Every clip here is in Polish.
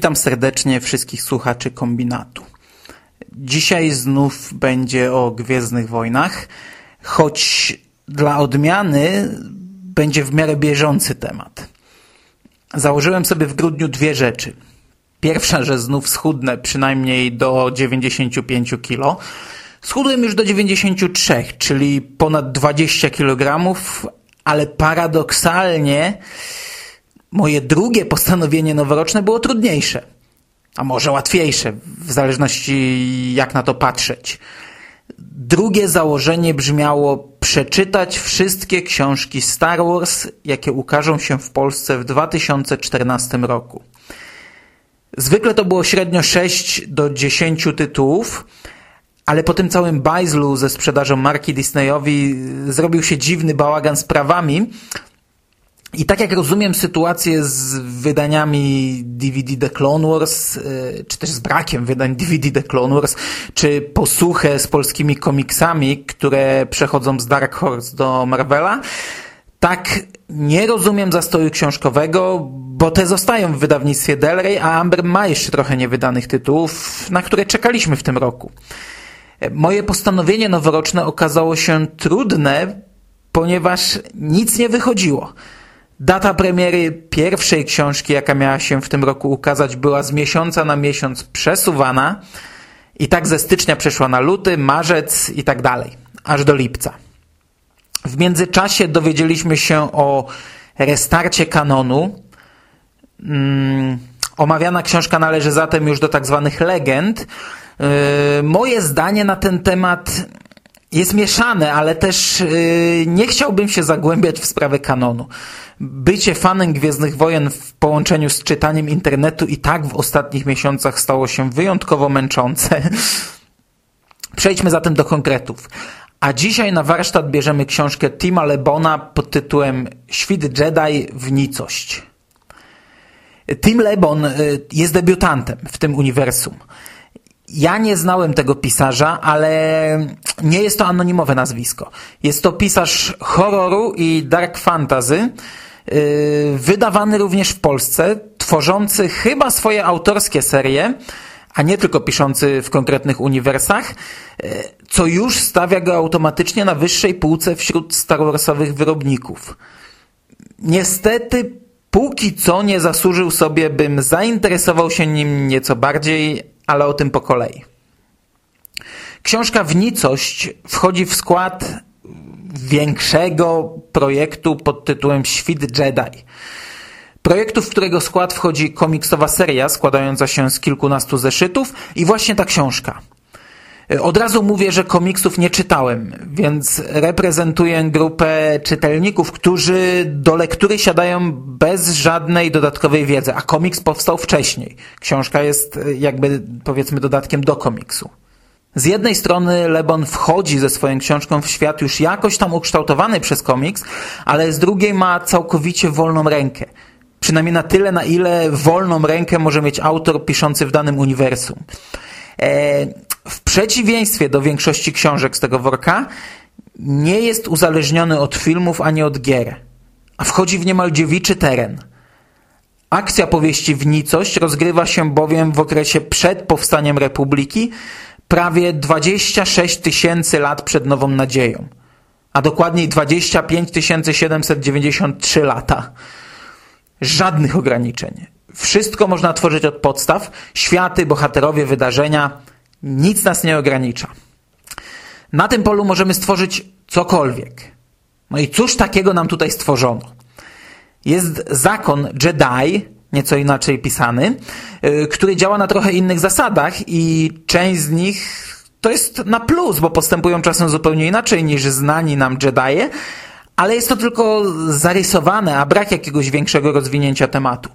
Witam serdecznie wszystkich słuchaczy kombinatu. Dzisiaj znów będzie o Gwiezdnych Wojnach, choć dla odmiany będzie w miarę bieżący temat. Założyłem sobie w grudniu dwie rzeczy. Pierwsza, że znów schudnę przynajmniej do 95 kg. Schudłem już do 93, czyli ponad 20 kg, ale paradoksalnie moje drugie postanowienie noworoczne było trudniejsze. A może łatwiejsze, w zależności jak na to patrzeć. Drugie założenie brzmiało przeczytać wszystkie książki Star Wars, jakie ukażą się w Polsce w 2014 roku. Zwykle to było średnio 6 do 10 tytułów, ale po tym całym bajzlu ze sprzedażą marki Disneyowi zrobił się dziwny bałagan z prawami, i tak jak rozumiem sytuację z wydaniami DVD The Clone Wars, y, czy też z brakiem wydań DVD The Clone Wars, czy posłuchę z polskimi komiksami, które przechodzą z Dark Horse do Marvela, tak nie rozumiem zastoju książkowego, bo te zostają w wydawnictwie Del Rey, a Amber ma jeszcze trochę niewydanych tytułów, na które czekaliśmy w tym roku. Moje postanowienie noworoczne okazało się trudne, ponieważ nic nie wychodziło. Data premiery pierwszej książki, jaka miała się w tym roku ukazać, była z miesiąca na miesiąc przesuwana i tak ze stycznia przeszła na luty, marzec i tak dalej, aż do lipca. W międzyczasie dowiedzieliśmy się o restarcie kanonu. Hmm, omawiana książka należy zatem już do tak zwanych legend. Yy, moje zdanie na ten temat jest mieszane, ale też yy, nie chciałbym się zagłębiać w sprawę kanonu. Bycie fanem Gwiezdnych Wojen w połączeniu z czytaniem internetu i tak w ostatnich miesiącach stało się wyjątkowo męczące. Przejdźmy zatem do konkretów. A dzisiaj na warsztat bierzemy książkę Tima Lebona pod tytułem Świt Jedi w nicość. Tim Lebon y, jest debiutantem w tym uniwersum. Ja nie znałem tego pisarza, ale nie jest to anonimowe nazwisko. Jest to pisarz horroru i dark fantasy, yy, wydawany również w Polsce, tworzący chyba swoje autorskie serie, a nie tylko piszący w konkretnych uniwersach, yy, co już stawia go automatycznie na wyższej półce wśród Star Warsowych wyrobników. Niestety, póki co nie zasłużył sobie, bym zainteresował się nim nieco bardziej, ale o tym po kolei. Książka w nicość wchodzi w skład większego projektu pod tytułem Świt Jedi. Projektu, w którego skład wchodzi komiksowa seria składająca się z kilkunastu zeszytów i właśnie ta książka. Od razu mówię, że komiksów nie czytałem, więc reprezentuję grupę czytelników, którzy do lektury siadają bez żadnej dodatkowej wiedzy, a komiks powstał wcześniej. Książka jest jakby powiedzmy dodatkiem do komiksu. Z jednej strony Lebon wchodzi ze swoją książką w świat już jakoś tam ukształtowany przez komiks, ale z drugiej ma całkowicie wolną rękę. Przynajmniej na tyle, na ile wolną rękę może mieć autor piszący w danym uniwersum. E, w przeciwieństwie do większości książek z tego worka, nie jest uzależniony od filmów ani od gier, a wchodzi w niemal dziewiczy teren. Akcja powieści w nicość rozgrywa się bowiem w okresie przed powstaniem Republiki, prawie 26 tysięcy lat przed Nową Nadzieją, a dokładniej 25 793 lata. Żadnych ograniczeń. Wszystko można tworzyć od podstaw, światy, bohaterowie, wydarzenia, nic nas nie ogranicza. Na tym polu możemy stworzyć cokolwiek. No i cóż takiego nam tutaj stworzono? Jest zakon Jedi, nieco inaczej pisany, y, który działa na trochę innych zasadach i część z nich to jest na plus, bo postępują czasem zupełnie inaczej niż znani nam Jedi, ale jest to tylko zarysowane, a brak jakiegoś większego rozwinięcia tematu.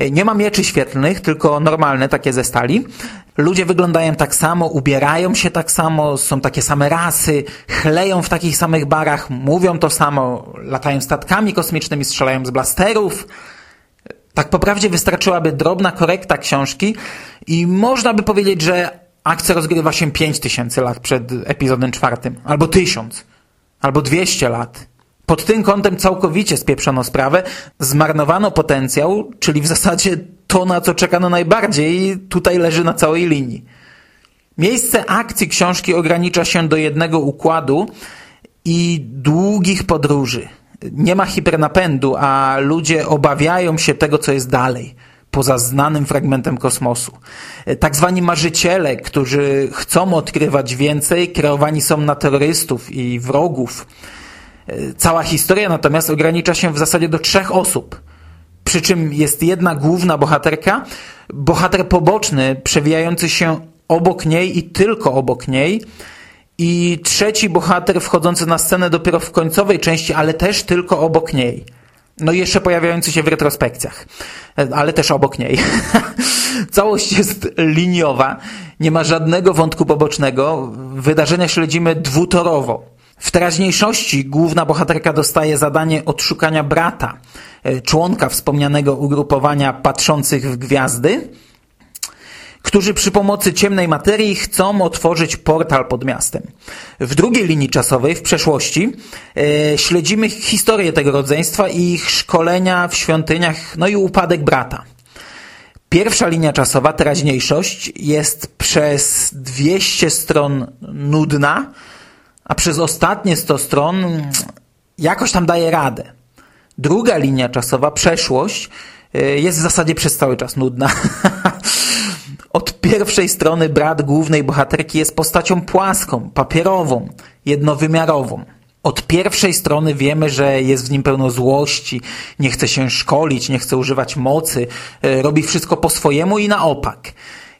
Y, nie ma mieczy świetlnych, tylko normalne, takie ze stali. Ludzie wyglądają tak samo, ubierają się tak samo, są takie same rasy, chleją w takich samych barach, mówią to samo, latają statkami kosmicznymi, strzelają z blasterów. Tak po prawdzie wystarczyłaby drobna korekta książki i można by powiedzieć, że akcja rozgrywa się 5000 lat przed epizodem czwartym, albo 1000, albo 200 lat. Pod tym kątem całkowicie spieprzono sprawę, zmarnowano potencjał, czyli w zasadzie to, na co czekano najbardziej, tutaj leży na całej linii. Miejsce akcji książki ogranicza się do jednego układu i długich podróży. Nie ma hipernapędu, a ludzie obawiają się tego, co jest dalej, poza znanym fragmentem kosmosu. Tak zwani marzyciele, którzy chcą odkrywać więcej, kreowani są na terrorystów i wrogów. Cała historia natomiast ogranicza się w zasadzie do trzech osób. Przy czym jest jedna główna bohaterka, bohater poboczny, przewijający się obok niej i tylko obok niej, i trzeci bohater wchodzący na scenę dopiero w końcowej części, ale też tylko obok niej. No i jeszcze pojawiający się w retrospekcjach, ale też obok niej. Całość jest liniowa, nie ma żadnego wątku pobocznego, wydarzenia śledzimy dwutorowo. W teraźniejszości główna bohaterka dostaje zadanie odszukania brata, e, członka wspomnianego ugrupowania patrzących w gwiazdy, którzy przy pomocy ciemnej materii chcą otworzyć portal pod miastem. W drugiej linii czasowej, w przeszłości, e, śledzimy historię tego rodzeństwa i ich szkolenia w świątyniach, no i upadek brata. Pierwsza linia czasowa, teraźniejszość, jest przez 200 stron nudna, a przez ostatnie 100 stron jakoś tam daje radę. Druga linia czasowa, przeszłość, e, jest w zasadzie przez cały czas nudna. Od pierwszej strony brat głównej bohaterki jest postacią płaską, papierową, jednowymiarową. Od pierwszej strony wiemy, że jest w nim pełno złości, nie chce się szkolić, nie chce używać mocy, e, robi wszystko po swojemu i na opak.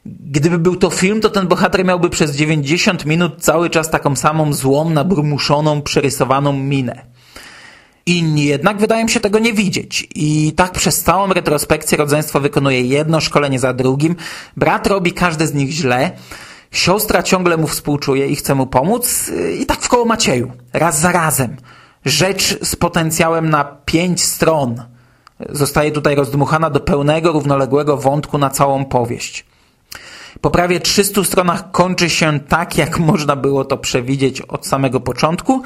Gdyby był to film, to ten bohater miałby przez 90 minut cały czas taką samą złą, nabrmuszoną, przerysowaną minę. Inni jednak wydają się tego nie widzieć i tak przez całą retrospekcję rodzeństwo wykonuje jedno szkolenie za drugim, brat robi każde z nich źle, siostra ciągle mu współczuje i chce mu pomóc i tak w koło Macieju, raz za razem. Rzecz z potencjałem na pięć stron zostaje tutaj rozdmuchana do pełnego, równoległego wątku na całą powieść. Po prawie 300 stronach kończy się tak, jak można było to przewidzieć od samego początku,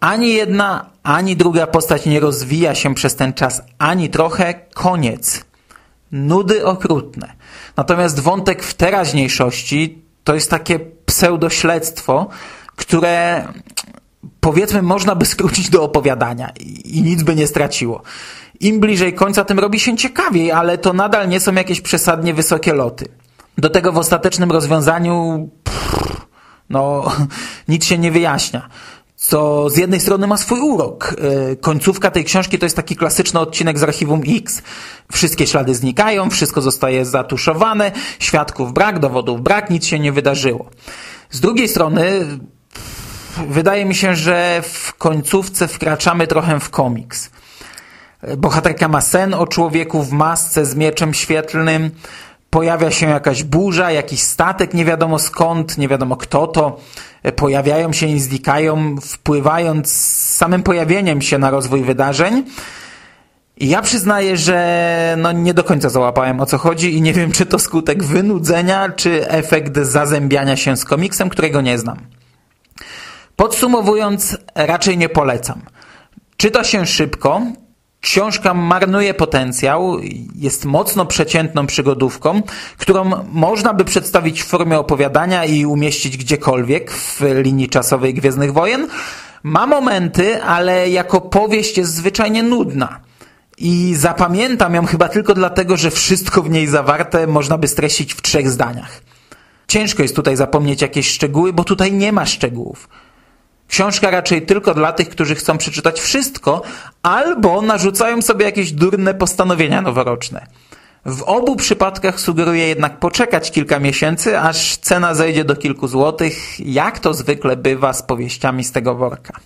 ani jedna, ani druga postać nie rozwija się przez ten czas ani trochę. Koniec. Nudy okrutne. Natomiast wątek w teraźniejszości to jest takie pseudośledztwo, które powiedzmy można by skrócić do opowiadania i nic by nie straciło. Im bliżej końca, tym robi się ciekawiej, ale to nadal nie są jakieś przesadnie wysokie loty. Do tego w ostatecznym rozwiązaniu pff, no nic się nie wyjaśnia co z jednej strony ma swój urok. E, końcówka tej książki to jest taki klasyczny odcinek z archiwum X. Wszystkie ślady znikają, wszystko zostaje zatuszowane, świadków brak, dowodów brak, nic się nie wydarzyło. Z drugiej strony wydaje mi się, że w końcówce wkraczamy trochę w komiks. E, bohaterka ma sen o człowieku w masce z mieczem świetlnym, pojawia się jakaś burza, jakiś statek, nie wiadomo skąd, nie wiadomo kto to, e, pojawiają się i znikają, wpływając samym pojawieniem się na rozwój wydarzeń. I ja przyznaję, że no nie do końca załapałem o co chodzi i nie wiem, czy to skutek wynudzenia, czy efekt zazębiania się z komiksem, którego nie znam. Podsumowując, raczej nie polecam. Czyta się szybko, Książka marnuje potencjał, jest mocno przeciętną przygodówką, którą można by przedstawić w formie opowiadania i umieścić gdziekolwiek w linii czasowej Gwiezdnych Wojen. Ma momenty, ale jako powieść jest zwyczajnie nudna. I zapamiętam ją chyba tylko dlatego, że wszystko w niej zawarte można by streścić w trzech zdaniach. Ciężko jest tutaj zapomnieć jakieś szczegóły, bo tutaj nie ma szczegółów. Książka raczej tylko dla tych, którzy chcą przeczytać wszystko, albo narzucają sobie jakieś durne postanowienia noworoczne. W obu przypadkach sugeruję jednak poczekać kilka miesięcy, aż cena zejdzie do kilku złotych, jak to zwykle bywa z powieściami z tego worka.